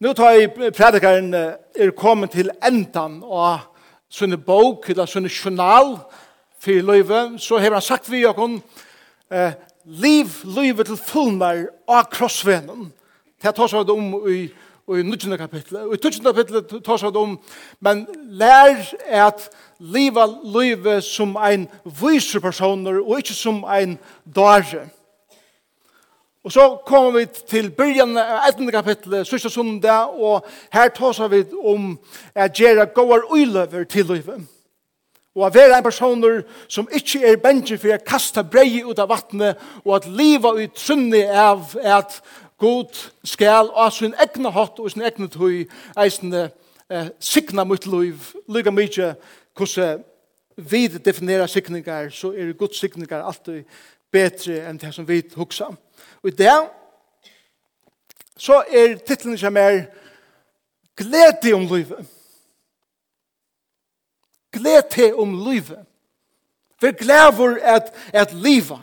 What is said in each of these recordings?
Nu tar jeg predikaren er kommet til endan av sånne bok, eller sånne journal for løyve, så har han sagt vi okon, eh, liv løyve til fullmer av krossvenen. Det tar seg om i og i 19. kapitlet. Og i 20. kapitlet tar seg om, men lær at liva livet som ein viser personer, og ikke som ein dare. Og så kommer vi til byrjan av 11. kapitlet, sørste sundag, og her tåser vi om at gjøre gåar uiløver til livet. Og at være en personer som ikke er bensje for å kasta brei ut av vattnet, og at liva ut sunni av at god skal av sin egna hatt og sin egna tøy eisende eh, sikna mot liv, lyga mykje hvordan vi definerer sikningar, så er god sikningar alltid betre enn det som vi hugsa om. Og i det, så er titlen som er Glede om livet. Glede om livet. Vi glæver at, at livet.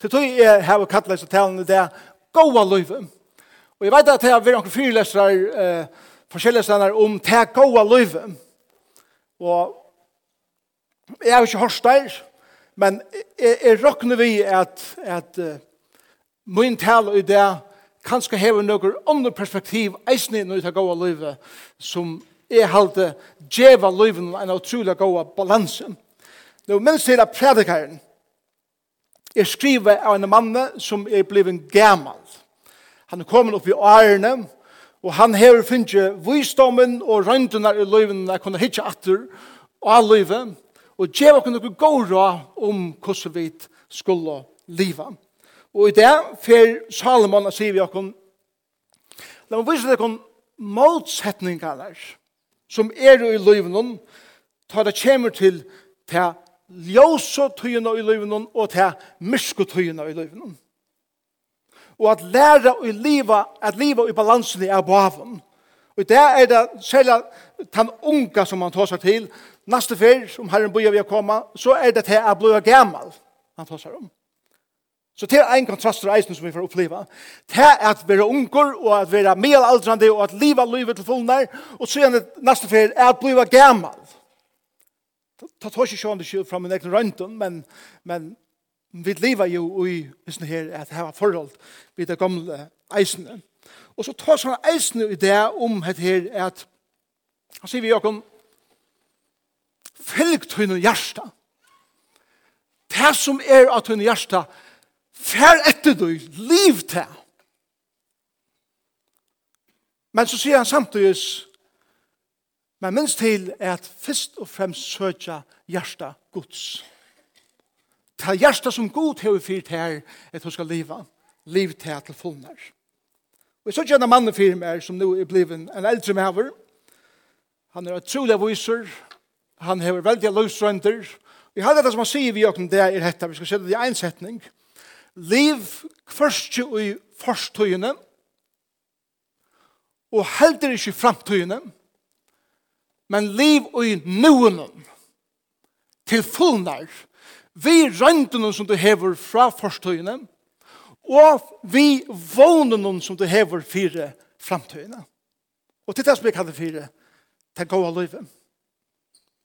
Til tog jeg har kattlet seg talen i det gåa livet. Og jeg vet at jeg har vært noen fyrlesere eh, forskjellige steder om det gåa livet. Og jeg har ikke hørt der, men jeg, jeg råkner vi at, at uh, min tal i det kanskje heve noen andre perspektiv eisne når jeg går av livet som er halte djeva livet en utrolig god balanse. Nå minst til at predikeren jeg skriver av en mann som er blevet gammal. Han er kommet opp i årene og han hever finnes visdommen og røyndene i livet jeg kunne hitje atter av livet og djeva kunne gå råd om hvordan vi skulle livet. Og i det fer Salomon og sier vi okkom La meg vise dere motsetningar som er i løyvnen ta det kommer til ta ljósa tøyina i løyvnen og ta mysko tøyina i løyvnen. Og at læra i liva, at liva i balansen er baven. Og det er det selv den unga som han tar seg til. Neste fyr, som herren bøyer vi å komme, så er det til at blod gammal han tar seg om. Så det er en kontrast til eisen som vi får oppleva. Det er at vi er unger og at vi er medelaldrande og at liva livet til fullnær og så er det neste fyr, er at bliva gammal. Det tar ikke sånn det skyld fra min egen røntgen, men, men vi lever jo i sånne her at det var forhold ved det gamle eisene. Og så tar sånne eisene i det om det her at han sier vi jo om fylg tøyne hjertet. Det som er av tøyne hjertet Fær etter du, liv til. Men så sier han samtidig, men minst til er at først og fremst søkja hjärsta gods. Ta hjärsta som god hever fyrt her, at hun skal liva, liv til til fullnær. Og jeg søkja en mann fyrt meg, som nå er bliven en eldre mever. Han er utrolig viser, han hever veldig løsrønder. Vi har det som han sier vi åkken, det er hetta, vi skal se det i en setning liv først i forstøyene, og heldur ikke i framtøyene, men liv i noen til fullnær, vi røyndene som du hever fra forstøyene, og vi vånene som du hever fire framtøyene. Og til det som jeg kaller fire, til gode livet.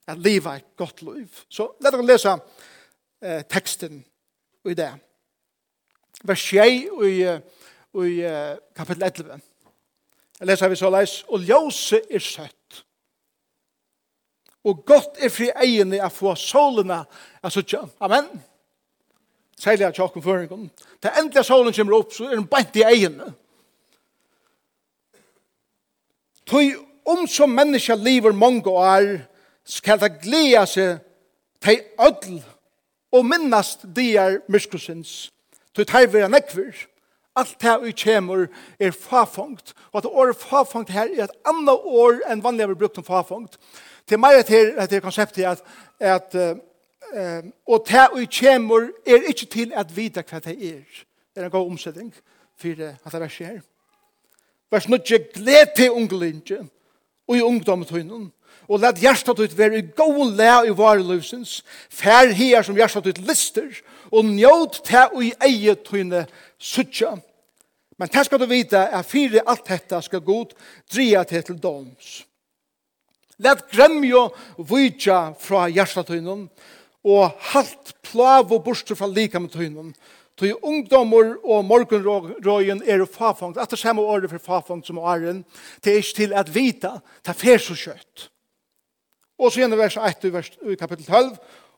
At livet er et godt liv. Så let oss lese eh, teksten i det vers 6 i, i kapittel 11. Jeg leser vi så leis, og ljøse er søtt. Og godt er fri egene å få solene av suttja. Amen. Særlig av tjokken føringen. Det endelig solen kommer opp, så er den bant i egene. Tøy om som menneska lever mange år, skal det glede seg til ødel og minnast dier myskosins. Du tar vi en ekver. Alt det vi kommer er fafangt. Og at året fafangt her er et annet år enn vanlig vi brukt om fafangt. Til meg er det konseptet at, at uh, og det vi kommer er ikke til at vite hva det er. Det er en god omsetning for at det verset her. Vers 9, gled til ungelinje og i ungdommetøynen. Og let hjertet ut være i god læ i vareløsens. Fær her som hjertet ut lister og njøt til og i eget tøyne suttja. Men det skal du vite er fire alt dette skal god dria til til doms. Let gremjo vujtja fra hjertetøynen og halt plav og borster fra likametøynen. Tøy ungdommer og morgenrøyen er fafangt. At det samme året for fafangt som åren, det er ikke til at vita, det er fer så kjøtt. Og så gjennom vers 1 i kapittel 12,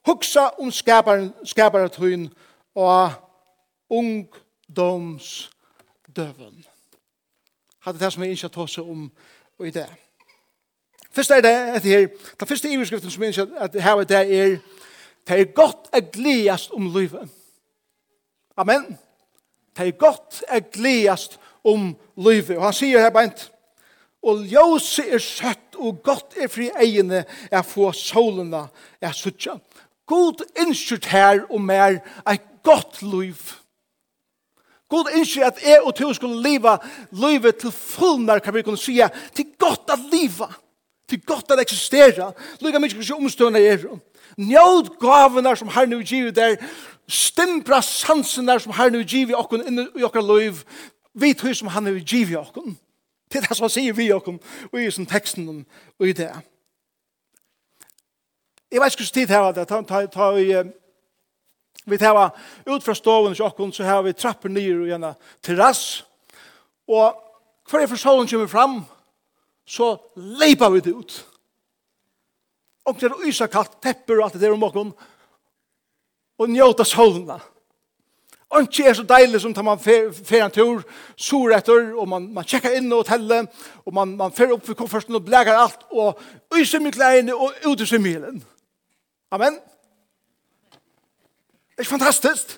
Hugsa om skaparen, skaparatøyen og ungdomsdøven. Hatt det som jeg ikke tar seg om i det. Først er det etter her, den første iverskriften som jeg ikke at her det er det er godt å gledast om livet. Amen. Det er godt å gledast om livet. Og han sier her beint, og ljøse er søtt og godt er fri egene er få solene er suttja. God innskjørt her og mer et godt liv. God innskjer at jeg og du skulle leva livet til fullnar, kan vi kunne si, til godt at leva, til godt at eksistera, lukka mykje hvordan omstående er. Njød gavene som har nu givet der, stimpra sansene som har nu givet okken inn i okker liv, vi tog som han nu givet okken. Det er det som han sier vi okken, og i sin teksten, og i det. Jeg vet ikke hvordan tid her var det. Ta, ta, ta, vi tar ut fra stoven til åkken, så har vi trapper nye og gjerne terrass. Og hver for solen kommer fram, så leipa vi det ut. Og det er ysa kaldt, tepper og alt det der om åkken. Og njóta solna. Og ikke er så deilig som tar man fer, en tur, sur etter, og man, man tjekkar inn og hotellet, og man, man fer opp for kofferten og blæger alt, og ysa mye klærne og ut i symmilen. Og Amen. Det er fantastisk.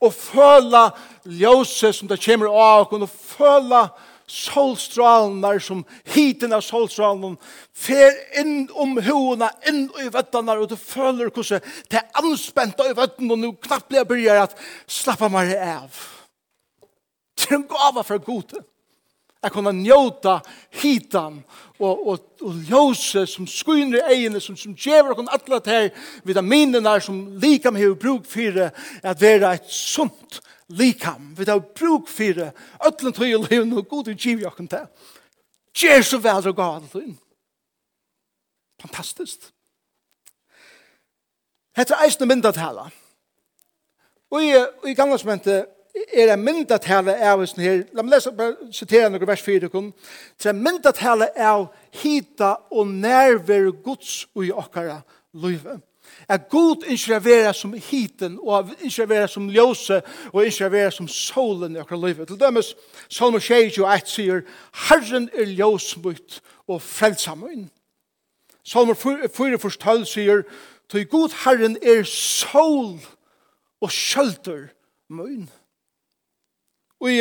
Og føle ljøset som det kommer av og føle solstralen der som hiten av solstralen fer inn om hoena, inn i vettene og du føler hvordan det er anspent i vettene og nå knappt blir jeg begynner at slappa meg av. Det er en gave for gode jeg kunne njóta hitan og, og, og ljose som skuiner i egene, som, som djever okkur alle til vitaminene som likam har bruk for at være et sunt likam. Vi har bruk for øtlen tøy og leven og god og giv okkur til. Gjer så vel og gav alle Fantastisk. Hette eisne myndatala. Og i, og i gamle som er en myndatale av oss her. La meg lese, bare sitere noen vers 4. Det er en myndatale av hita og nærvere gods i okkara løyve. Er god ikke være som hiten, og ikke være som ljøse, og ikke være som solen i okkara løyve. Til dømes, Salmo 21 sier, Herren er ljøsmutt og frelsamøyn. Salmo 4, 4 12 sier, Tøy god Herren er sol og skjølter møyn. Og i,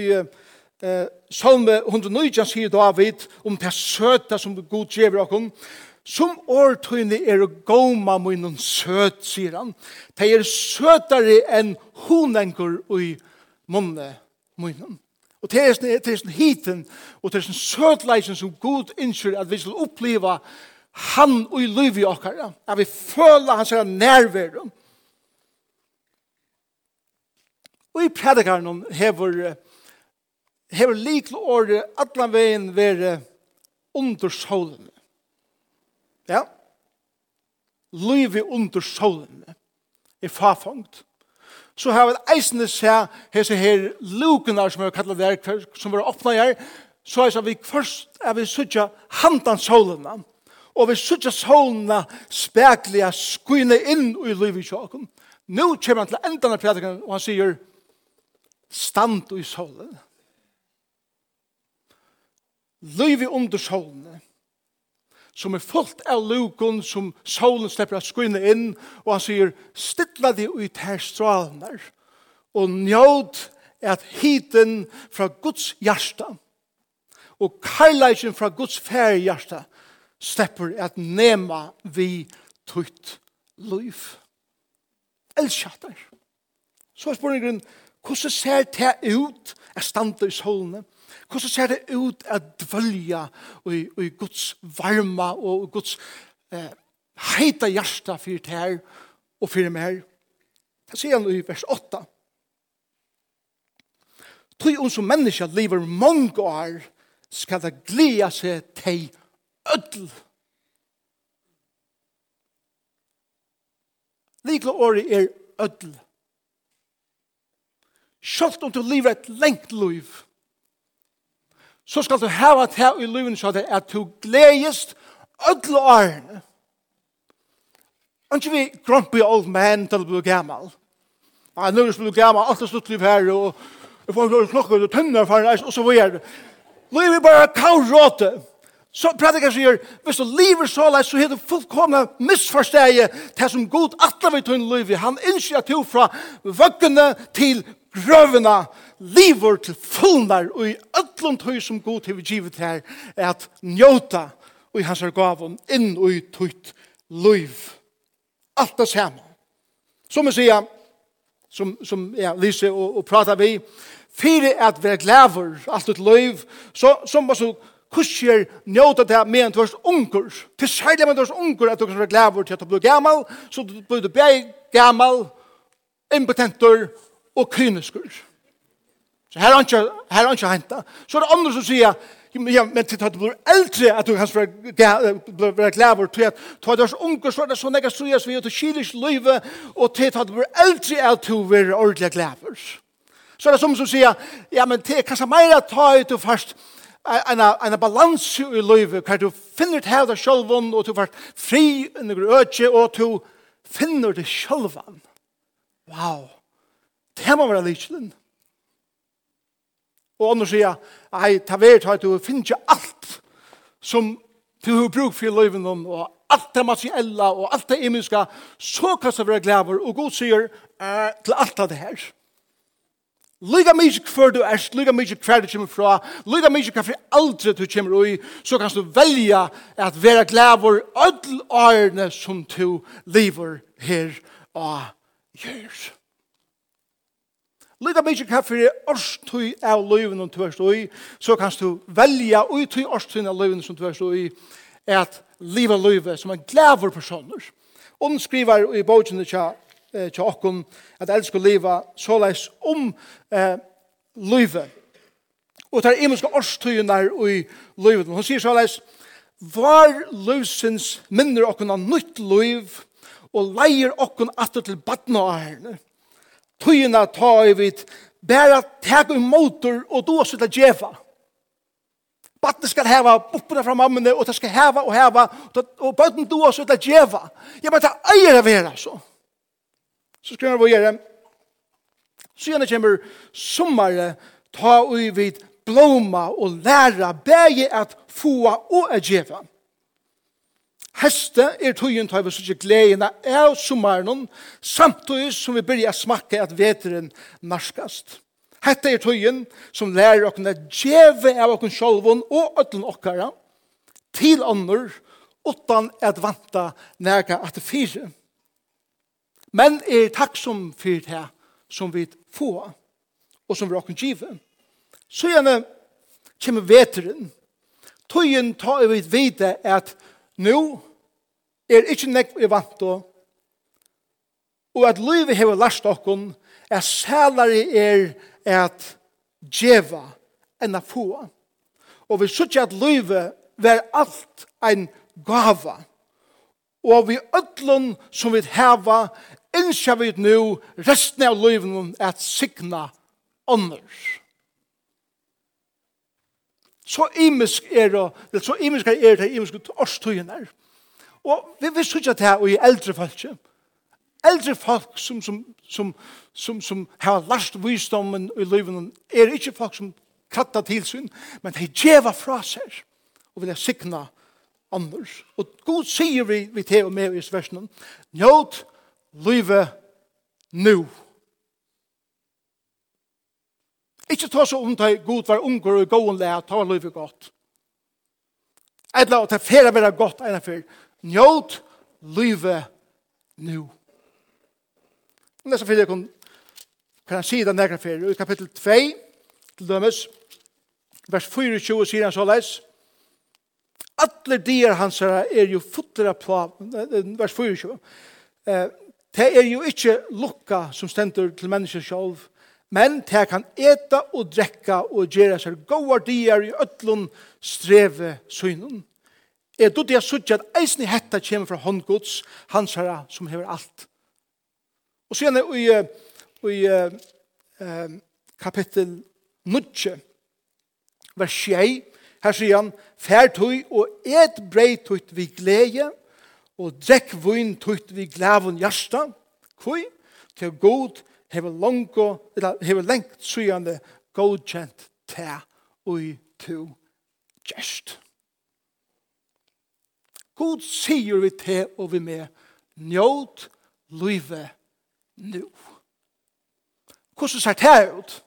i eh, salme 119 sier David om det søte som god gjever okkom. Som årtøyne er goma munnen søt, sier han. Det er søtere enn honengur i munne munnen. Og det er sånn, det er sånn hiten, og det er sånn søtleisen som Gud innskjer at vi skal oppleva han og i liv i okkara. At vi føler hans nærværum. Og i predikaren hever, hever likle året atlan veien være under solen. Ja. Livet under solen er farfangt. Så har vi eisende se hese her lukene som vi kallar der, som var åpna her, så er vi først er vi sutja handan solen og vi sutja solen spekliga skuine inn i livet i sjåkon. Nå kommer han til endan av predikken, og han sier, stand i solen. Løyvi under solen som er fullt av lukon som solen slipper å skynne inn og han sier stilla de ut her stralner og njød at hiten fra Guds hjärsta og kajleisen fra Guds fære hjärsta slipper at nema vi tutt liv. Elskjatter. Så er spørningen, Hvordan ser det ut at standa i solene? Hvordan ser det ut at dvølja i, i Guds varma og Guds eh, heita hjärsta for det her og for det mer? Det sier han i vers 8. Tøy om som menneska lever mange år skal det gleda seg til ødel. Likla året er ødel. Ødel. Selv om du lever et lengt liv, så skal du hava til i livet så det at du gledest ødel årene. Ikke vi grumpy old man til du blir gammel. Nei, nå er du gammel, alt er slutt liv her, og jeg får noen klokker, og tønner for deg, og så videre. Livet er bare kavråte. Så prædikar sier, hvis du lever så leis, så er du fullkomna misforsteie til som god atle vi tunn liv. Han innskjer at du fra vøkkene til grøvene lever til fullnar og i ødlom tøy som god til vi givet her er at njóta og i hans er gavon inn og i tøyt liv. Alt det samme. Som jeg sier, som, som ja, Lise og, og prater vi, fire at vi er glæver alt ut liv, så, som bare så kusjer njóta det med en tvørst unger. Til særlig med en tvørst unger at du kan være glæver til at du blir gammal, så du blir gammal, impotentur og kyniskur. Så her er ikke, her er ikke henta. Så er det andre som sier, ja, men til at du blir eldre, at du kanskje blir glæver, til at du er så unge, så er det så nekka strøyas vi, og du kyler ikke løyve, og til at du blir eldre, at du blir ordentlig glæver. Så er det som som sier, ja, men til kanskje meira ta ut og først, en, en balans i livet, hver du finner til deg selv, og du vært fri under øke, og du finner det selv. Wow. Det må være lykkelen. Og andre sier, ei, ta vær at du finner ikke alt som du har bruk for i løyven og alt det materiella og alt det imenska, så kan du være glæver, og god sier uh, til alt av det her. Lyga mykje hver du erst, lyga mykje hver du kommer fra, lyga mykje hver aldri du kommer ui, så kan du velja at vera glæver ödl årene som du lever her og gjør. Lyda mykje hva fyrir årstøy av løyven er tvørstøy, så kan du velja ui tøy årstøy av løyven som tvørstøy at liva løyve som en glæver personer. Og den skriver i bøkene tja, tja okkom at elsker liva såleis om eh, løyve. Og tar imenska årstøyunar i løyven. Hun sier såleis, var løysens minner okkun av nytt løyv og leier okkun atter til badna av herne tøyna ta i vid, bæra teg i motor og då sitta djeva. Batten skal heva buppuna fra mammene, og det skal heva og heva, og bøtten då sitta djeva. Jeg bare, det eier av vera, så. Så skriver vi hva gjøre. Så gjerne kommer sommare, ta i vid blomma og læra, bæge at få og djeva. Heste er tøyen tar vi sånn gledene av sommeren, samtidig som vi byrja smakka at veteren narskast. Hette er tøyen som lærer okken at djeve av okken sjolvån og ødlen okkara til ånder, utan at vanta nærka at fire. Men er takk som for det som vi få, og som vi okken give. Så gjerne kommer veteren. Tøyen tar vi vite at nå er ikkje nekk vi vant og og at livet hever last okkon er sælare er at djeva enn a få og vi sykje at livet ver alt ein gava og vi öllun som vi heva innskja vi nu resten av livet at signa ånders så imisk er det, så imisk er det, imisk er det, imisk er det, Og vi vil sykja til her og i eldre folk. Eldre folk som, som, som, som, som har last visdommen i livet er ikke folk som krattar til sin, men de djeva fra seg og vil sikna anders. Og god sier vi, vi til og med i versen, njøt livet nu. Ikke ta så om det god var unger og gåen lær, ta livet godt. Eller at det færa være godt enn før, njót livet nu. Nesta fyrir kun kan han sida nekra fyrir. I kapittel 2, til dømes, vers 24 sier han såleis, Alle dier hans er jo futtera på, vers 24, det er jo ikkje lukka som stendur til mennesker sjálf, men det kan eta og drekka og gjera seg goa dier i ötlun streve synun. Jeg trodde jeg suttet at eisen i hetta kommer fra håndgods, hans herre som hever alt. Og så gjerne i, i uh, kapittel 9, vers 6, her sier han, Færtøy og et brei tøyt vi glede, og drekk vun tøyt vi glavun hjärsta, kvøy, til god hever lango, eller hever lengt sujande godkjent te ui to gjerst. God sier vi til og vi med, njot livet nu. Hvordan ser det ut?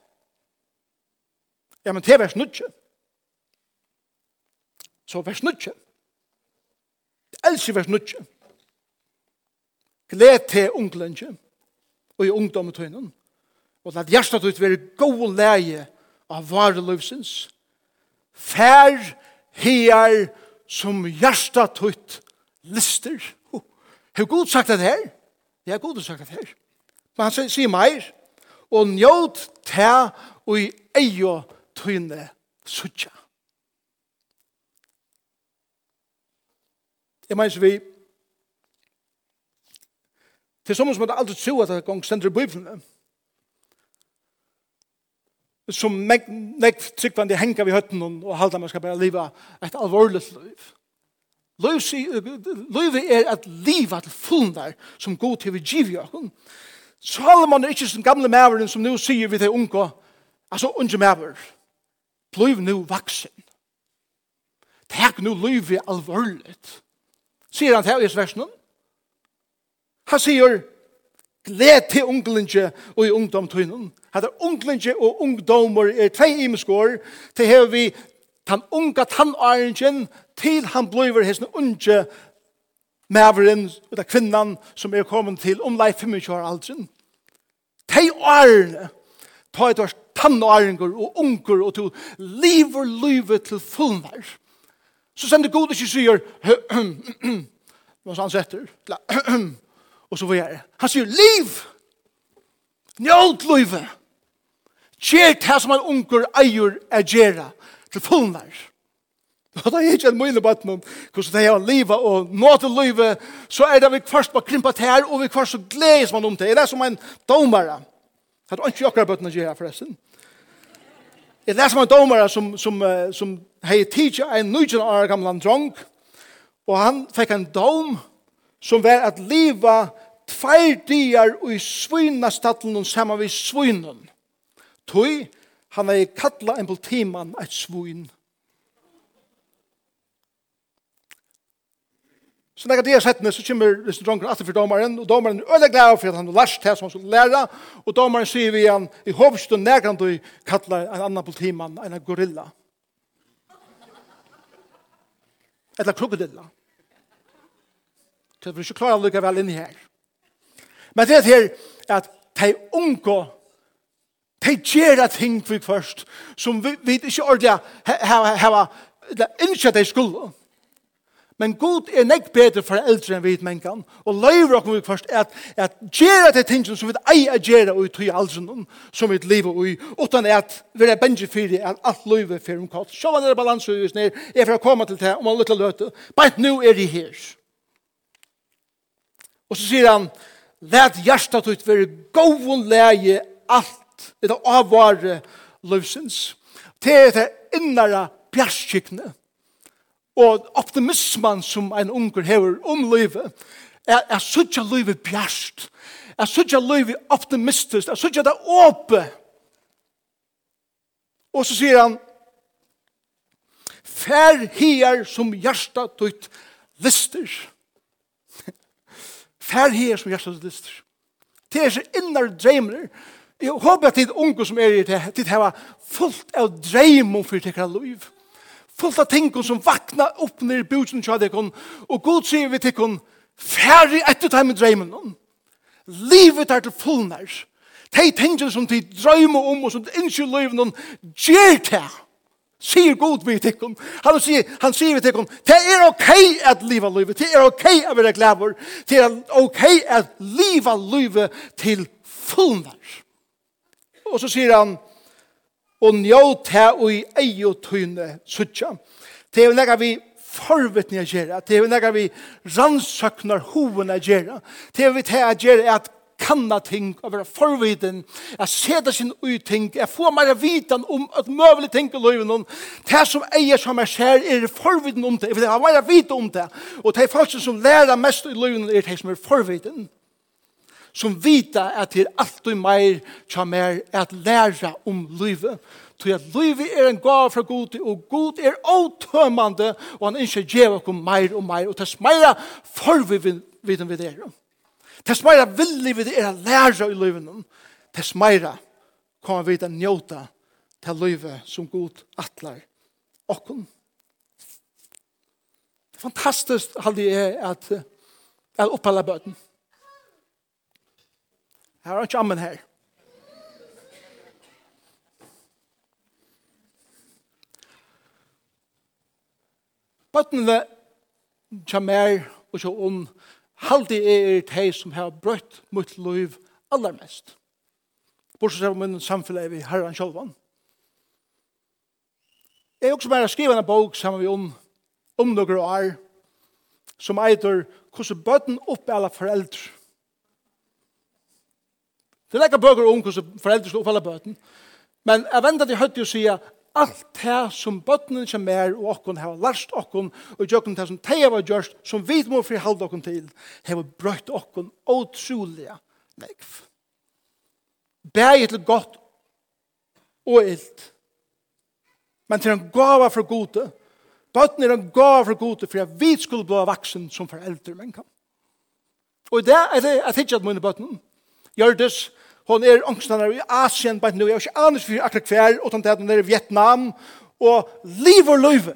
Ja, men til vers 9. Så vers 9. Jeg elsker vers 9. Gled til unglenge og i ungdommet tøynen. Og la hjertet ut være god leie av vare vareløvsens. Fær, her, som hjärsta tutt lister. Hur god sagt det här? Ja, god sagt det här. Men han säger, säger mig, og njåt ta og i eio tøyne suttja. Jeg mener vi, til som som hadde aldri tro at det gong stender i bøyblene, som nekv tryggvandig henga vi høtten og halda man skal bare liva et alvorligt liv. Livet er at liva til fullnar som god til vi giv givi okken. Salomon er ikke som gamle maveren som nu sier vi til unga, altså unge maver, bliv nu vaksen. Tek nu livet alvorligt. Sier han til i versnen? Han sier, gled til unglinje og i ungdom tøynen. Hetta unglinge og ungdomar er tvei imskor, til hevi vi tan unga tannaringen til han bløyver hesne unge maveren, og det kvinnan som er kommet til omlai 25 år aldrin. Tei årene, ta et års og unger og til liver livet til fullnær. Så sender god ikke sier, hva han setter, og så var jeg. Han sier, liv! Njót livet! Gjer det som en unger eier er gjerra til fullnær. Og da er ikke en mye debatt noen, hvordan det er livet og nå til livet, så er det vi først på krympa til her, og vi først så gledes man om det. Det er som en domare. Det er ikke akkurat bøttene gjør her forresten. Det er som en domare som, som, som hei tidsi en nøyden år gamle drong, og han fikk en dom som var at livet tveir dier og i svinnastattelen sammen med svinnen. Tøy, han er kalla en politimann et svun. Så når det er sett så kommer Lysen Dronker atter for domaren, og domaren er øyne glad for at han har lært det som han skulle lære, og domaren sier vi igjen, i hovedstund nærkant du kallar en annan politimann, en gorilla. Eller krokodilla. Så vi er ikke klarer å lykke vel inn her. Men det er at de unge de gjør ting vi først, som vi, vi ikke ordentlig har innkjøtt i skulle. Men god er nekk bedre for eldre enn vi mennkene, og løyver dere vi først at, at gjør de ting som vi eier gjør og tog alderen som vi lever i, utan at vi er bensje for at alt løyver for om kalt. Så var det balanse i oss er for å komme til det om man lytter løte. Bare nå er de her. Og så sier han, Læt hjertet ut være gåvun leie alt Det er avvare løvsens. Det er det innere bjergskikkene. Og optimismen som en unger hever om livet, er, er suttje livet bjerst. Er suttje livet optimistisk. Er suttje det åpe. Og så sier han, Fær her som hjertet tøyt lister. Fær her som hjertet tøyt lister. Det er så innar dreimler Jeg håper at de unge som er i det, de har fullt av dreimum for det liv. Fullt av ting som vakna opp ned i busen til dere. Og god sier vi til dere, færre etter dem med dreimen. Livet er til fullnær. De tingene som de drømmer om og som de innskyr livet, gjør det. Sier god vi til dem. Han sier, han sier vi til dem, det er ok at liva livet, det er ok at være glæver, det er ok at liva livet til fullnær og så sier han, og njøt her og i ei og tøyne suttja. Det er jo nekka vi forvittne å gjøre, det er jo nekka vi rannsøkner hoven å gjøre, det er vi til å gjøre at kanna ting, og være forviden, å seta sin ui ting, å få mer vitan om at møvelig ting i løyven om, det som eier som er skjer, er forviden om det, jeg vil ha mer vita om det, og det er folk som lærer mest i løyven, er det som er forviden som vita at det er alt og mer som er at læra om livet. Så at livet er en gav fra god, og god er åtømmende, og han ikke gjør oss mer og mer, og tess mer for vi vid den vi det er. Tess meira villig vi det er at læra i livet, tess meira kommer vi til å njóta til livet som god atlar er fantastisk, halde jeg at, jeg oppalla bøten. Her er ikke ammen her. Bøttene kommer og så om halde er de som har brøtt mot liv allermest. Bortsett av min samfunn er vi herren sjølvan. Jeg er også bare skrivet en bok sammen med om, om noen år som eitur hvordan bøtten opp alle foreldre Det er ikke bøker om hvordan foreldre skal oppfelle bøten. Men jeg venter til høyt til å si alt det som bøttene som mer og åkken har lært åkken og gjøkken det som de har gjort som vi må frihalde åkken til har brøtt åkken utrolige nekv. Bæg til godt og ilt. Men til en gava for gode. Bøttene er en gava for gode for at vi skulle bli vaksen som foreldre men kan. Og det er det jeg tenker at mine bøttene. Gjør det Hon er ångstanar i Asien bare nu. Jeg har ikke annet for akkurat hver, utan det at hun er i Vietnam. Og liv og løyve.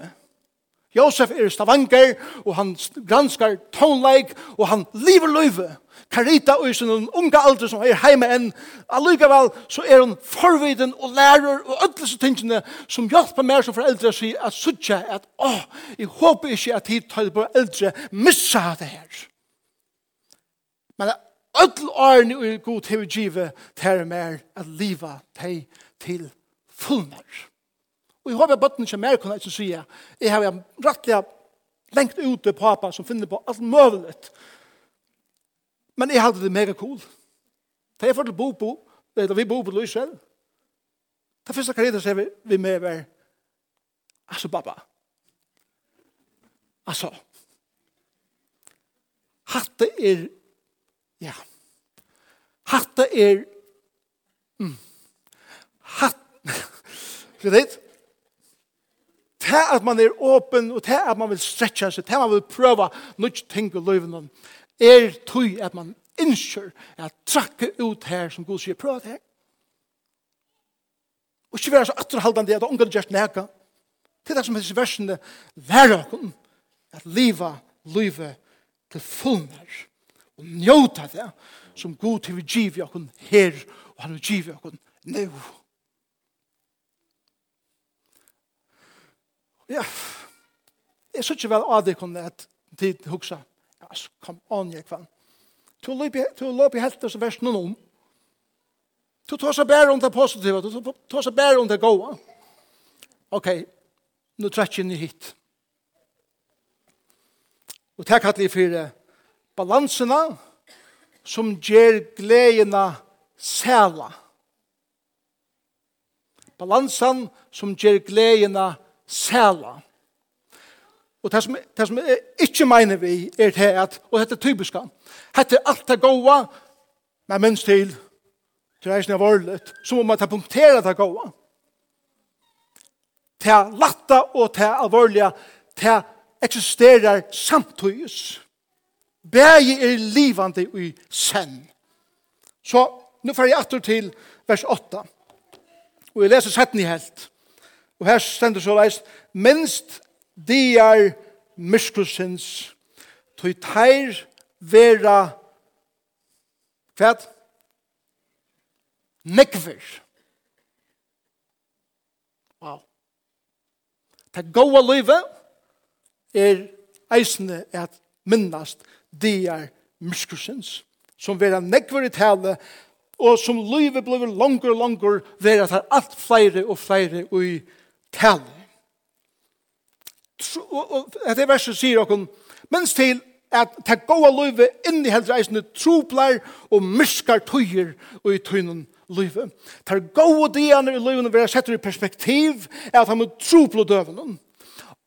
Josef er i Stavanger, og han granskar tonleik, og han liv og løyve. Karita og sin unga alder som er heime enn, allikevel så er hun forviden og lærer og ødelse tingene som hjelper meg som foreldre sier at suttje at åh, jeg håper ikke at hit tar det på eldre missa det her. Men öll årene og god til å give til mer at liva deg til fullmer. Og jeg håper at bøtten kommer mer kunne ikke si jeg har rettelig lengt ut til pappa som finner på alt mulig. Men jeg hadde det mega cool. Da jeg får til bo på, da vi bo på Lysel, da første karriere ser vi, vi med hver, altså pappa, altså, hatt det er Ja. Hatta er... Mm. Hatt... Skal det? Det at man er åpen, og det at man vil stretcha seg, det man vil prøva nødt ting i løyven, er tøy at man innskjør at trakke ut her som Gud sier, prøva det her. Og ikke være så atterhaldende at ungen gjørs neka. Det er det som er versene, være åkken, at liva, livet til fullnær og njóta det som god til vi giv i okken her og han vil giv i okken nu. Ja, jeg synes ikke vel av det kunne at tid hugsa, altså, kom an, jeg kvann. to løp i helten som vers noen om. to tar seg bære om det positive, to tar seg bære om det gode. Ok, nu trekker jeg hit. Og takk at vi fyrir balansena som ger glädjena sæla. Balansen som ger glädjena sæla. Og det som, det som jeg ikke mener vi er det at, og dette er typisk, dette er alt det gode, men minst til, til reisende av året, så må man ta punktere det gode. Til latta og til alvorlige, til eksisterer samtidig. Bægi er livande i sen. Så nu får jeg atter til vers 8. Og jeg leser setten i helt. Og her stender så leist, minst de er myskusins, tog teir vera kvæt nekver. Wow. Det goa livet er eisende at minnast dier myrskursens, som vil ha nekver i tale, og som livet blir langer og langer, vera tar alt flere og flere i tale. Og dette verset sier dere, mens til at ta gode livet inn i heldur eisne troplar og myskar tøyer og i tøynun løyve. Ta gode dianer i livet løyven vera sett i perspektiv er at han må tropla døvene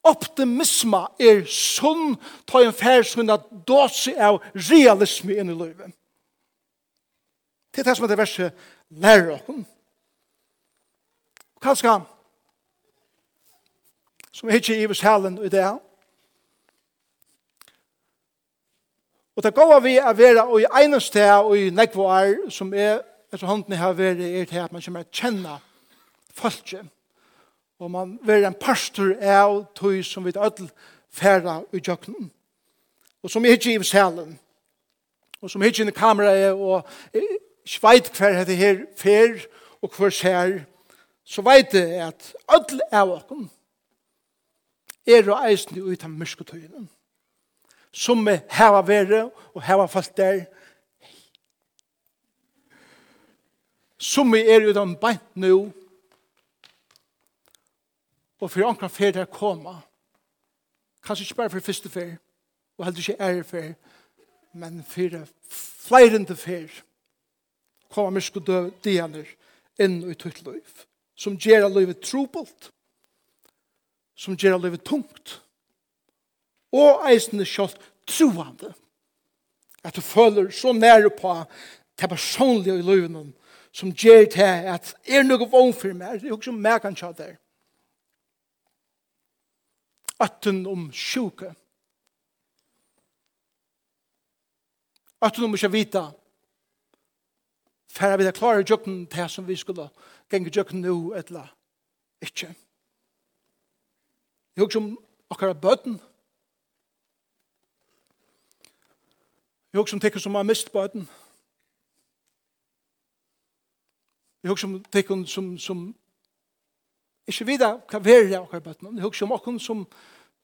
optimisma er sunn ta en fær sunn at dåse av realisme inn i livet. Det er det som er det verset lærer oss. Kanskje som er ikke i Vesalen i det Og det går vi å være i ene sted og i nekvar som er, etter hånden har vært, er til at man kommer til å kjenne folket og man være en pastor av tøy som vi ødel færa i jøkken. Og som ikke i salen, og som ikke i kameraet, og ikke vet hver dette her fer og hver ser, så vet jeg at ødel av åkken er og eisen ut av mørketøyene. Som er heva vere og heva fast der, som er uten beint nå, og for ankra fer der koma. Kanskje ikke bare for første fer, og heller ikke ære fer, men for flere enn det fer. Koma mysk dianer inn i tutt liv, som gjer livet trobult, som gjer livet tungt, og eisende kjølt troende, at du føler så nære på det personlige i livet, som gjer til at er noe vogn for meg, det er jo ikke som meg kan kjøtt der, Øtten om sjuke. Øtten om ikke vita. Færre vi det klare jøkken til som vi skulle genge jøkken nu eller Ikke. Jeg husker om akkurat bøten. Jeg husker om tekker som har mist bøten. Jeg husker om tekken som, som ikke vite hva verre av akkurat bøtten. Vi husker om akkurat som,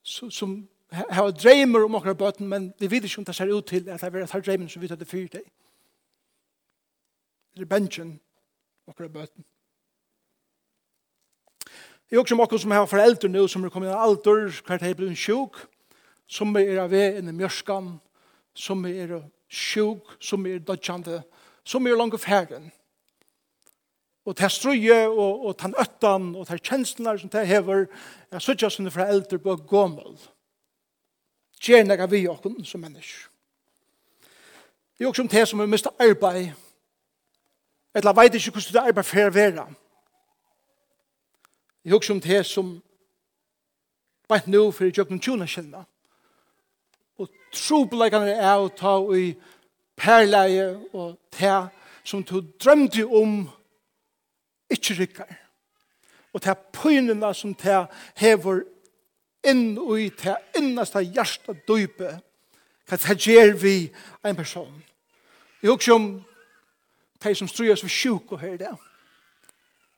som, som har dreimer om akkurat bøtten, men vi vet ikke om det ser ut til at det er tar dreimer som vi tar det fyrt deg. Eller bensjen akkurat bøtten. Det er også okkar som har foreldre nå, som er kommet i alder, hver er blitt sjuk, som er av vei inn i mjørskan, som er sjuk, som er dødjande, som er langt ferden og det strøye og, og den øtten, og det kjenslene som det hever er suttja sinne fra eldre på gommel gjerne er vi okken som mennesker. det er også om det som er mista arbeid eller vet ikke hvordan det arbeid fer vera. Det er også om det som veit nå for i noen tjona kjenne og trobleikene er å ta i perleie og te som du drømte om ikke rykker. Og det pøynene som det hever inn og i det innaste hjertet døype. Hva det gjør vi en person. Jeg husker om de som strøyes for sjuk og hører det.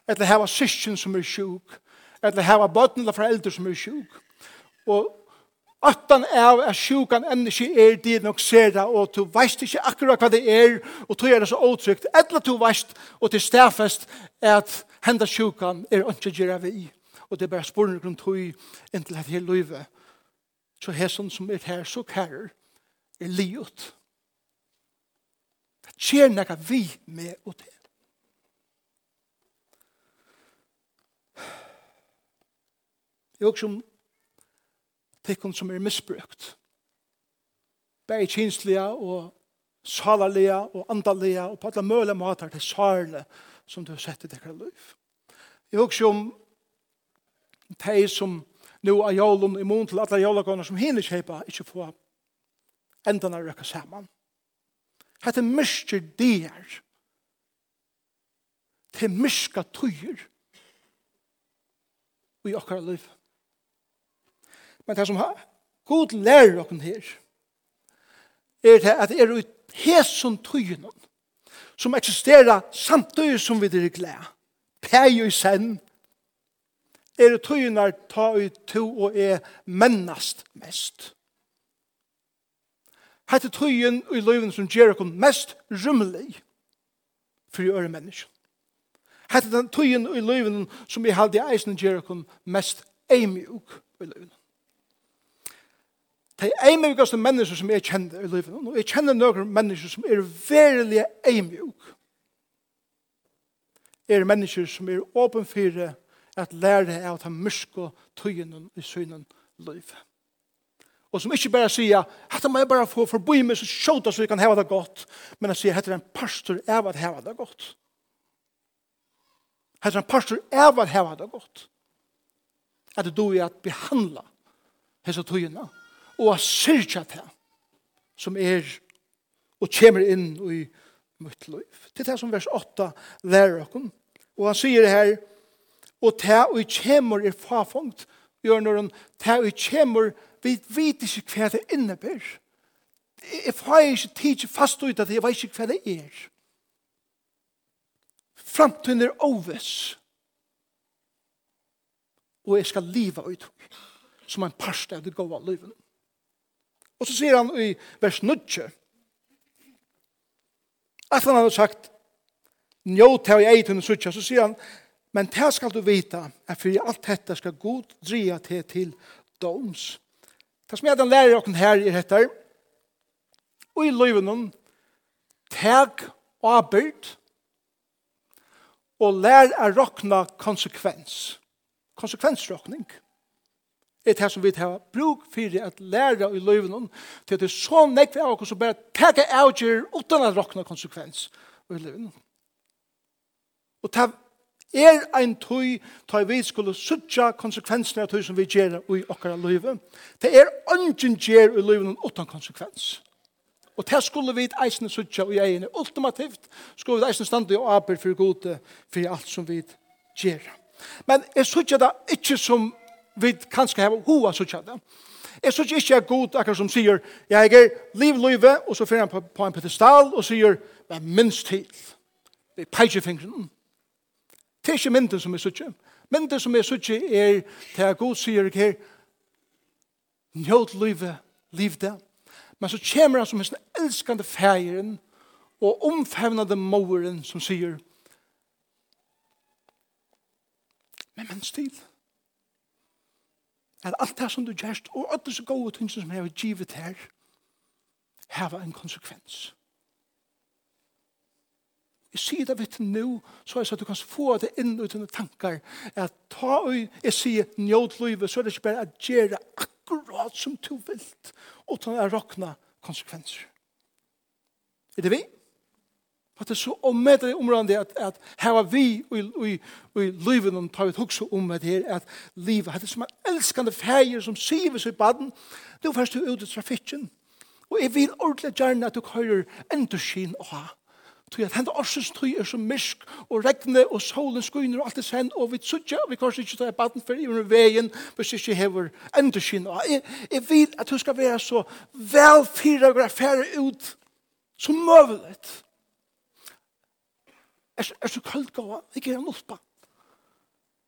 Eller hava syskjen som er sjuk. Eller hava bøtten eller foreldre som er sjuk. Og Attan av er sjukan enn ikke er det nok ser det, og du veist ikke akkurat hva det er, og du er det så åtrykt, eller du veist, og til stafest, at henda sjukan er ikke gjerra vi. Og det er bare spørsmål rundt tog inntil at hele livet. Så hesson som er her, så kærer, er liot. Det skjer nekka vi med og det. Jeg også om tikkun som er misbrukt. Bæri kinslige og salalige og andalige og på alle mulige måter til sarne som du har sett i dekkar liv. Jeg husker om de som nu er jólun i mån til alle jólagåner som hinner kjeipa ikke få endene av røkka saman. Hette myrker der til myska tøyer i akkurat livet. Men det som har, god lærer dere her, er det at det er ut hæsson tøyene, som eksisterer samtidig som vi er glede. Pæg og sen, er det tøyene ta ut to og er mennast mest. Hette tøyen i løyven som gjør dere mest rymmelig for å gjøre mennesker. Hette er den tøyen i løyven som i halde eisen gjør dere mest eimjuk i løyven de eimjukaste mennesker som jeg kjenner i livet. Og jeg kjenner noen mennesker som er verilig eimjuk. Er mennesker som er åpen for at lære av de mørske tøyene i synen liv. Og som ikke bare sier, dette må jeg bare få forbi meg så sjåta så jeg kan heve det godt. Men jeg sier, dette er en pastor av at heve det godt. Dette er en pastor av at heve det godt. At du er at behandla hese tøyene og a syrja til som er og kommer inn i mitt liv. Til det som vers 8 lærer oss. Og han sier det her, og til og kommer er farfungt, gjør når han, til og kommer, vi vet ikke hva det innebærer. Jeg får ikke tid til fast ut at jeg vet ikke hva det er. Framtiden er overs. Og jeg skal liva ut som en parste av det gode livet. Og så sier han i vers 9. at han har sagt, njåt her jeg eit under så sier han, men det skal du vita, at for alt dette skal god dria til til doms. Det som jeg den lærer dere her i dette, og i løyvenen, teg og arbeid, og lær å råkne konsekvens. Konsekvensråkning. Konsekvensråkning er det som vi har bruk for at læra i løyven til at det er så nekk av oss som bare tager avgjør uten at råkne konsekvens i løyven. Og det er ein tøy tøy vi skulle sutja konsekvensene av tøy som vi gjør i okkara løyven. Det er ungen gjør i løyven utan konsekvens. Og det skulle vi eisne sutja i egin. Ultimativt skulle vi eisne stande i arbeid for gode for alt som vi gjør. Men jeg sutja det ikke som vi kanskje har hoa så tjadda. Jeg synes ikke jeg er god akkurat som sier, jeg er liv løyve, og så fyrir han på, en pedestal og sier, men minst til. Det er peisefingren. Det er ikke mynden som er suttje. Mynden som er suttje er, til er god sier ikke her, njød løyve, liv det. Men så kommer han som en elskande fægeren og omfevnade måren som sier, men minst til at alt det som du gjerst, og alt det så gode ting som jeg har givet her, hava en konsekvens. Jeg sier det vet nå, så er det så at du kan få det inn ut under tankar, at ta og jeg sier njød løyve, så er det ikke bare at gjøre akkurat som du vilt, utan å råkna konsekvenser. Er det vi? Ja. Og det er så omedelig områdende at, at her var vi og i, i, i livet og tar vi også om at det er at livet det er som en elskende feir som sier vi seg i baden. Det er først du ut i trafikken og jeg vil ordentlig gjerne at du kører enderskin og ha. Tui at henda orsens tui er som mysk og regne og solen skuiner og alt er sen og vi tsutja og vi kanskje ikke tar baden for i veien hvis ikke hever enderskin og jeg, jeg vil at du skal være så vel fyra og affære ut som møvelet Er, er så kaldt gåa, ikke er nulpa.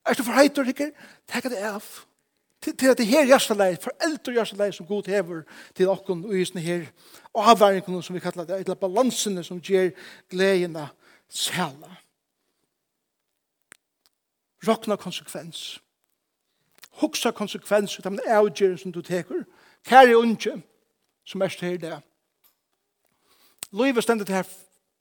Er så forheitur, ikke? Takk det av. Til, til at det her jarsaleir, for eldre jarsaleir som god hever til okken og isen her, og avværingen som vi kallar det, eller balansene som gjør gledene sæla. Rokna konsekvens. Hoksa konsekvens ut av den avgjøren som du teker. Kære unge, som er her det. Løyve stendet her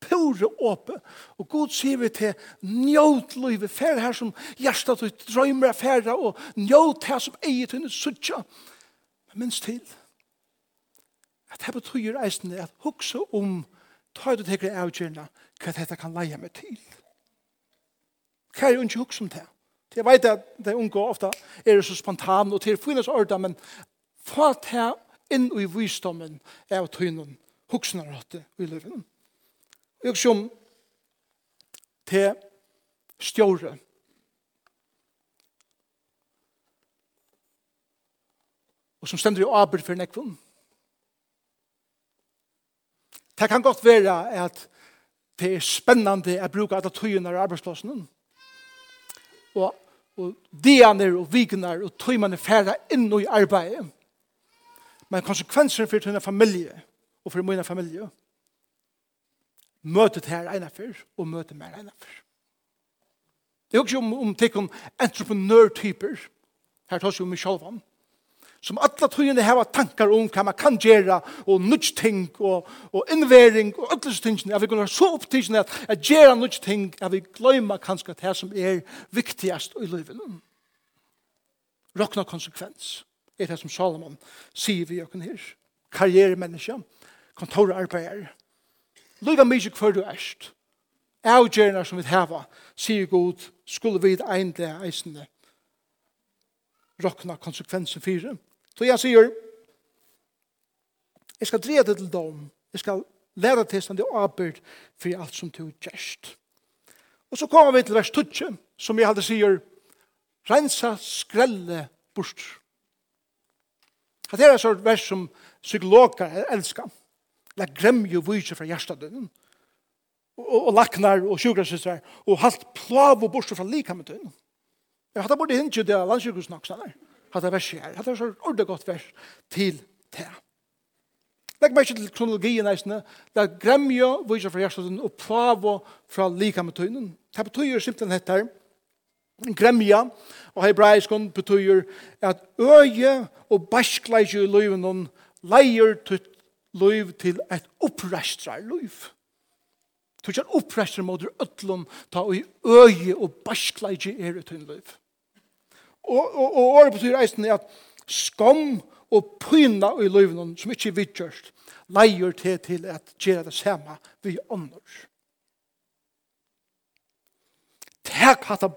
pure åpe. Og god sier vi til njøt livet, fer her som hjertet ditt drømmer er ferdig, og njøt her som eier til henne suttja. Men minst til, at det betyr eisen at hukse om ta du teker avgjørende hva dette kan leie meg til. Hva er jo ikke hukse om det? Jeg vet at det unge ofte er så spontan og til finnes ordet, men få det inn i visdommen av tøyden hukse når det er i livet. Jeg som til stjåre. Og som stender i arbeid for nekvun. Det kan godt være at det er spennende å bruke alle tøyene av arbeidsplassen. Og, og dianer og vikener og tøymene færre inn i arbeidet. Men konsekvenser for tøyene familie og for mine familie er til her ene før, og møte mer ene før. Det er også om, om tikk om entreprenør-typer, her tar vi om selv som alle tøyene har tankar om hva man kan gjøre, og nødt ting, og, og innvering, og alle disse tingene, at vi kunne være så opptidende at, at gjøre nødt ting, at vi glemmer kanskje det som er viktigast i livet. Råkna konsekvens er det som Salomon sier vi gjør her. Karrieremenneske, kontorarbeider, Lyga mykje hver du erst. Avgjerna som vi heva, sier god, skulle vi ein eisende rokna konsekvensen fire. Så jeg sier, jeg skal dreie det til dom, jeg skal lære til stand i arbeid for alt som du gjerst. Og så kommer vi til vers 12, som jeg hadde sier, rensa skrelle bort. Det er et vers som psykologer elskar la gremje vise fra hjertadønnen, og, og laknar og sjukrasystrar, og halt plav og borste fra likammetønnen. Jeg hadde bare hint jo det av landsjukhus nok sånn der. Hadde vers her. Hadde så ordentlig godt vers til te. Legg meg ikke til kronologien eisne, La gremje vise fra hjertadønnen og plav fra likammetønnen. Det betyr simpelthen dette her gremja og hebraiskon betyr at øye og baskleisje i løyven leier tutt liv til et opprestrar liv. Du kan opprestrar mot ötlom ta i øye og baskleidje er i tøyn liv. Og, og, og året betyr eisen er at skam og pyna i livet som ikke er vidgjørst, leier til til at gjøre det samme vi ånder. Tek hatt av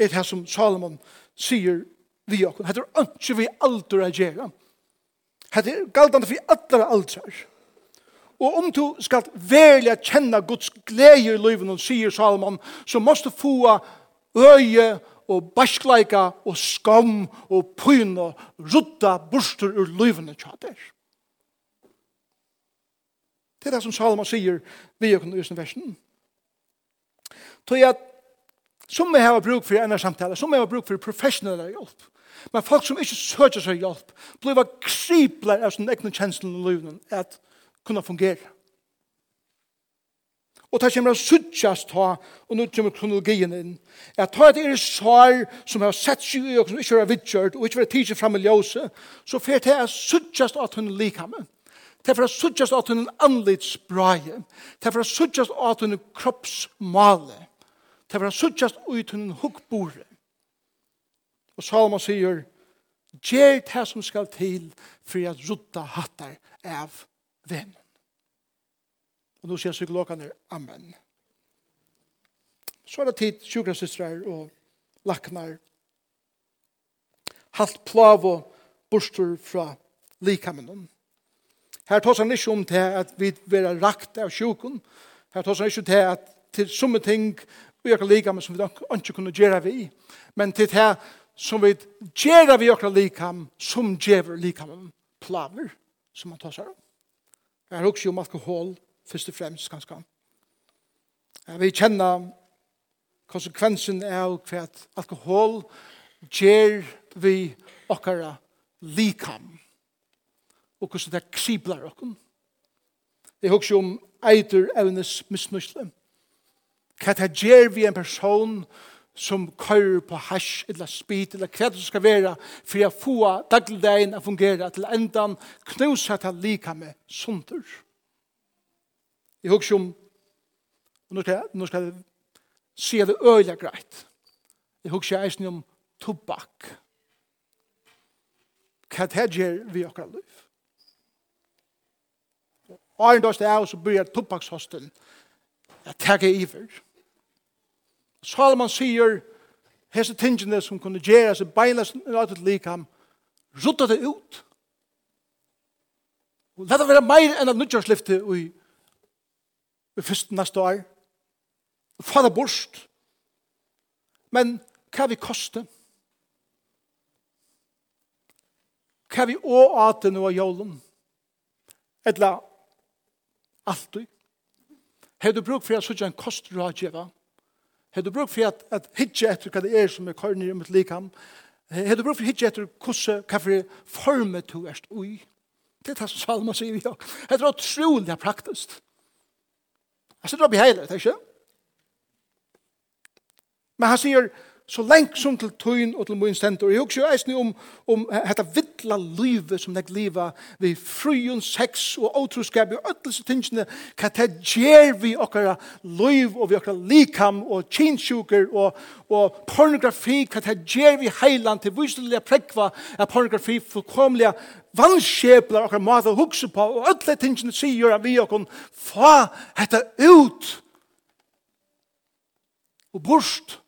er det som Salomon sier vi okkur. Hetta er ikke vi aldur å gjøre. Hetta er galdandi fyrir allar aldrar. Og om du skal velja kjenna Guds glede i livet, sier Salomon, så måst du få øye og baskleika og skam og pyn og rutta borster ur livet til der. Det er det som Salomon sier vi og kunne usen versen. Tog jeg, som vi har bruk for i samtale, som vi har bruk for professionelle hjelp, Men folk som ikke søker seg hjelp, blir kripler av sin egne kjenslen i livet at kunne fungere. Og det kommer å suttjast ta, og nå kommer kronologien inn, at ta et er svar som har sett seg i og som ikke har vidtjørt, og ikke har tidsi fram i ljøse, så fer det er suttjast at hun likhamme. Det er for å suttjast at hun anlidsbraie. Det er for å suttjast at hun kroppsmale. Det er for å suttjas ut hun hukkbore. Og Salma sier, Gjer det som skal til for at rutta hattar av venn. Og nå sier psykologene, Amen. Så er det tid, sjukrasistrar og laknar. Halt plav og burstur fra likamennom. Her tar han ikke om til at vi vera rakt av sjukun. Her tar han ikke til at til summe ting vi er lika med som vi ikke kunne gjøre vi. Men til det som vi gjør vi okra likam, som gjever likam plaver, som man tar seg om. Jeg har også om alkohol, først og fremst, ganske. Vi kjenner konsekvensen av hva alkohol gjør vi okra likam, og hvordan det kribler okra. Jeg har også om eiter evnes misnusle. Hva det gjør vi en person som som kører på hash, eller spit, eller hva det skal være, for å få dagligdagen å fungere til endan, knuse til lika med sunder. Jeg husker om, og nå skal, jeg, nå skal jeg si det øyelig greit, jeg husker eisen om tobakk. Hva det gjør vi akkurat liv? Og en dag er Arendalsdag, så blir tobakkshosten, jeg tenker i Ja Salman sier, hese tingene som kunne gjøre seg beina beilas nøytet likam, rutta det ut. Og leta være meir enn at nødgjørslifte i, i fyrst neste år. Og få det borst. Men hva vi koste? Hva vi å ate nå av jålen? Etla, alltid. Hei du bruk for jeg sier en kostrådgjeva? Ja Har du brukt for at, at hitje etter hva det er som er korner i mitt likam? Har du brukt for hitje etter hvordan, hva for formet du er ui? Det er det som Salma sier vi òg. Det er utrolig praktisk. Jeg sitter oppe i hele, det er ikke? Men han sier, så lengt som til tøyen og til min stentor. Jeg husker jo eisne om, om dette vittla livet som det livet vi fryen, sex og åtroskap og ødelse tingene hva det gjør vi okkara liv og vi okkara likam og kinsjuker og, og pornografi hva det gjør vi heiland til viselige prekva av pornografi fullkomlige vannskjepler okkara mat og hukse på og ødelse tingene sier at vi okkara fa dette ut og borst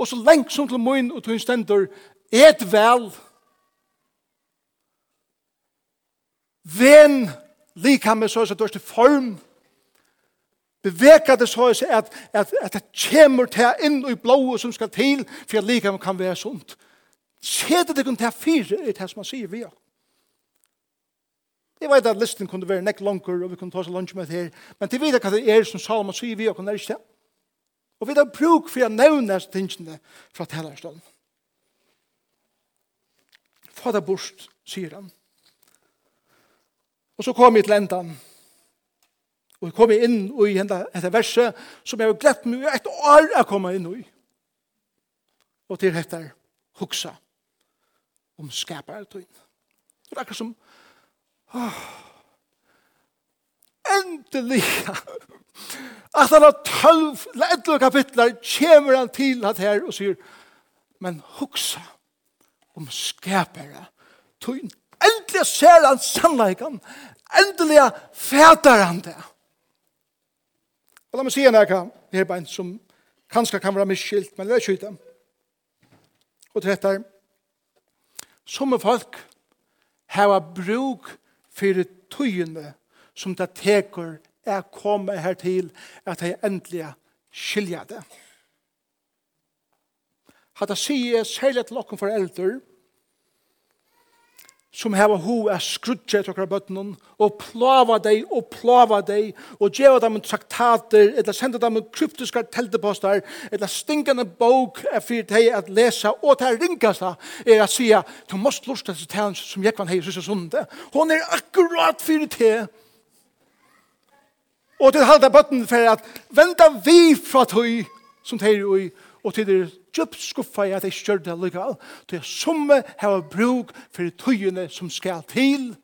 Og så lengt som til min og til stendur, et vel, ven lika med så er det form, beveka det så er at, at, at det kommer til inn i blået som skal til, for at lika kan være sunt. Sete det kun til fire, er det som man sier vi har. Jeg vet at listen kunne være nekk langer, og vi kunne ta seg lunch med det her, men til videre hva det er som Salomon sier vi, og kunne er ikke det. Og vi har bruk for å nevne tingene fra tellerstånd. Få det bort, sier han. Og så kom jeg til endan. Og jeg kom inn i dette verset som jeg har glett meg et år å komme inn i. Og til dette huksa om skapare tøyn. Det er akkurat som, åh, endelig at han har tølv eller kapitler kommer han til at her og sier men huksa om skapere. Tøyn endelig ser han sannleikan endelig fætar han det. Og la meg si en eka her bein som kanskje kan være miskilt men det er ikke og trettar som folk har bruk for tøyene som det teker er kommet her til at jeg endelig skiljer det. Hatta sier særlig til dere foreldre som har ho er skrutje til dere bøttene og plava deg og plava deg og gjøre dem traktater eller senda dem kryptiske kryptiska teltepostar eller stinkende bok er for deg at lese og til ringasta er å si du måst lort til talen som jeg kan hei sysa sunde hon er akkurat for deg Og til halda bøtten for at venda vi fra tøy som teir ui, og til det djupt skuffa i at jeg kjør det lykkevel. Til jeg summe hava bruk for tøyene som skal til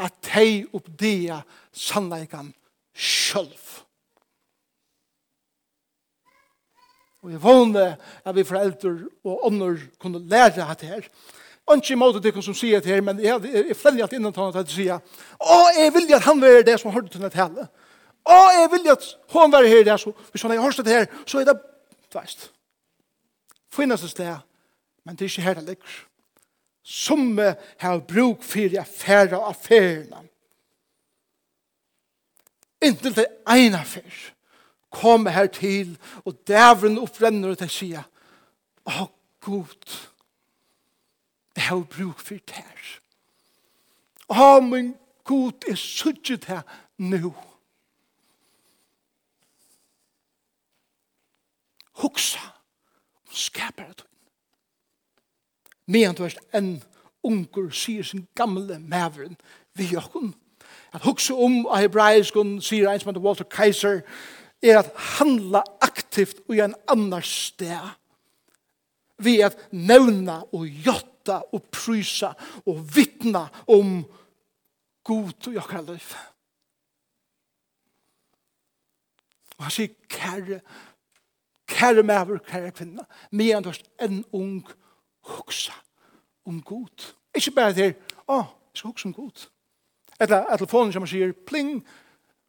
at tei oppdia sannleikan sjølv. Og jeg vågne at vi foreldre og ånder kunne lære at her, ikke i måte til som sier det her, men jeg, jeg, jeg følger alt innan tannet til å si «Å, jeg vil at han være det som har hørt til å tale. Å, jeg vil at hun være her det, så hvis han har hørt det her, så er det veist. Finnes det sted, men det er ikke her det ligger. Som har bruk for affærer og affærene. Inntil det ene affær kommer her til, og dævren opprenner og til sier «Å, Gud, jeg har bruk for det her. Å, min god, jeg suttet her nå. Hoksa, skaper det. Men du er en unger, sier sin gamle maveren, vi jokken. At hoksa om av hebraiskon, sier en som heter Walter Kaiser, er at handla aktivt og i en annars sted. Vi at nevna og jott åtta og prysa og vittna om god og jakra liv. Og han sier, kære, kære mever, kære kvinna, medan du er en ung hoksa om god. Ikke bare til, å, oh, jeg skal hoksa om god. Eller at telefonen som han sier, pling,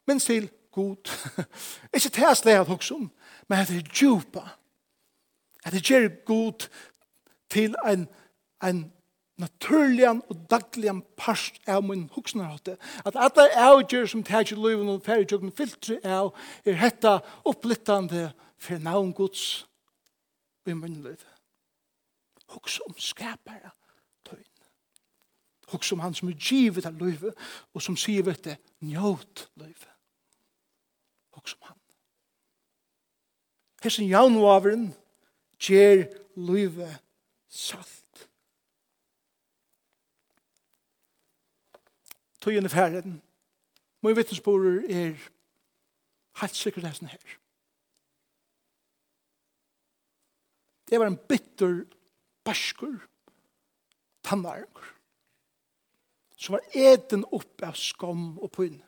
minst til god. ikke til jeg at hoksa om, men at det er djupa. At det gjør god til en hoksa en naturlig og daglig parst av min huksnarhatte. At alle avgjør som tar tætjer løyven og ferdig færgjøkken filtre av er hetta opplittende for navn Guds i min liv. Huks om skapere tøyn. Huks om han som er givet av løyve og som sier vet det, njøt løyve. Huks om han. Hessen jaunvaveren gjør løyve satt tøyen i ferden. Møy vittnesborer er helt sikkert det her. Det var en bitter baskur tannarkur som var eten opp av skam og pyn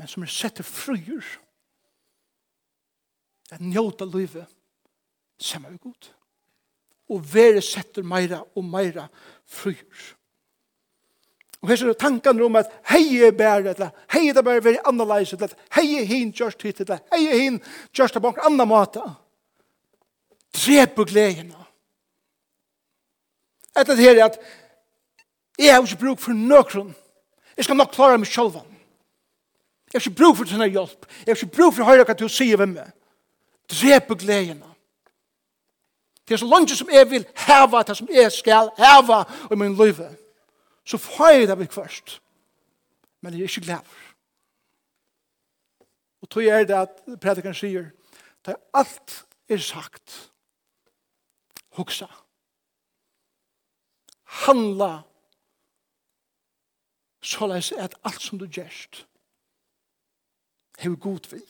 men som er sett til fryer at njóta livet samme er god og være setter meira og meira fryer Og her er tanken om at hei er bære, eller hei er det bære veri annerleis, eller hei er hin just hit, eller hei er hin just det på en annan måte. Drep og gleden. Etter det her er at jeg har ikke bruk for nøkron. Jeg skal nok klare meg selv. Jeg har ikke bruk for denne hjelp. Jeg har ikke bruk for å høre hva du sier ved meg. Drep og gleden. Det er så langt som jeg vil heva det som jeg skal heva i min livet så får jeg det vi først. Men jeg er ikke glad. Og tog er det at predikeren sier, det alt er sagt, hoksa, handla, så leis at alt som du gjerst, hever god vi.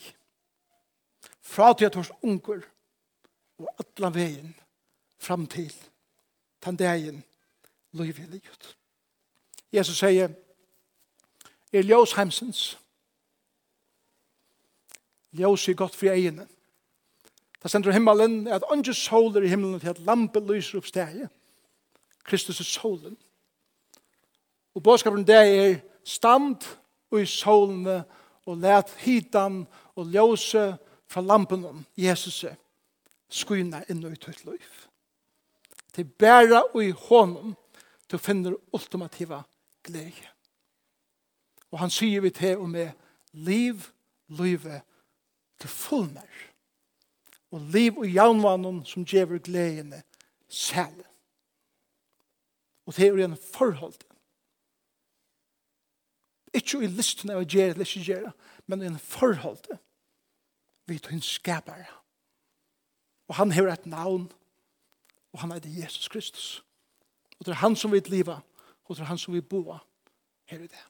Fra til at hos unger, og atla veien, fram til, den dagen, lov i livet. Jesus sier, er ljós heimsens. Ljós er godt for egene. Da sender himmelen at andre soler i himmelen til at lampe lyser opp stedet. Kristus er solen. Og bådskapen det er stand og i solene og let hitan og ljøse fra lampen om Jesus skyna inn i tøyt liv. Til bæra og i hånden til å finne ultimativa glede. Og han sier vi til og med liv, livet til fullmer. Og liv og jaunvannen som gjever gledene selv. Og det er en forhold til. Ikke i listen av å gjøre eller ikke gjøre, men en forhold til. Vi tar en skaper. Og han har et navn, og han er Jesus Kristus. Og det er han som vil livet og til han som vi boa her i det.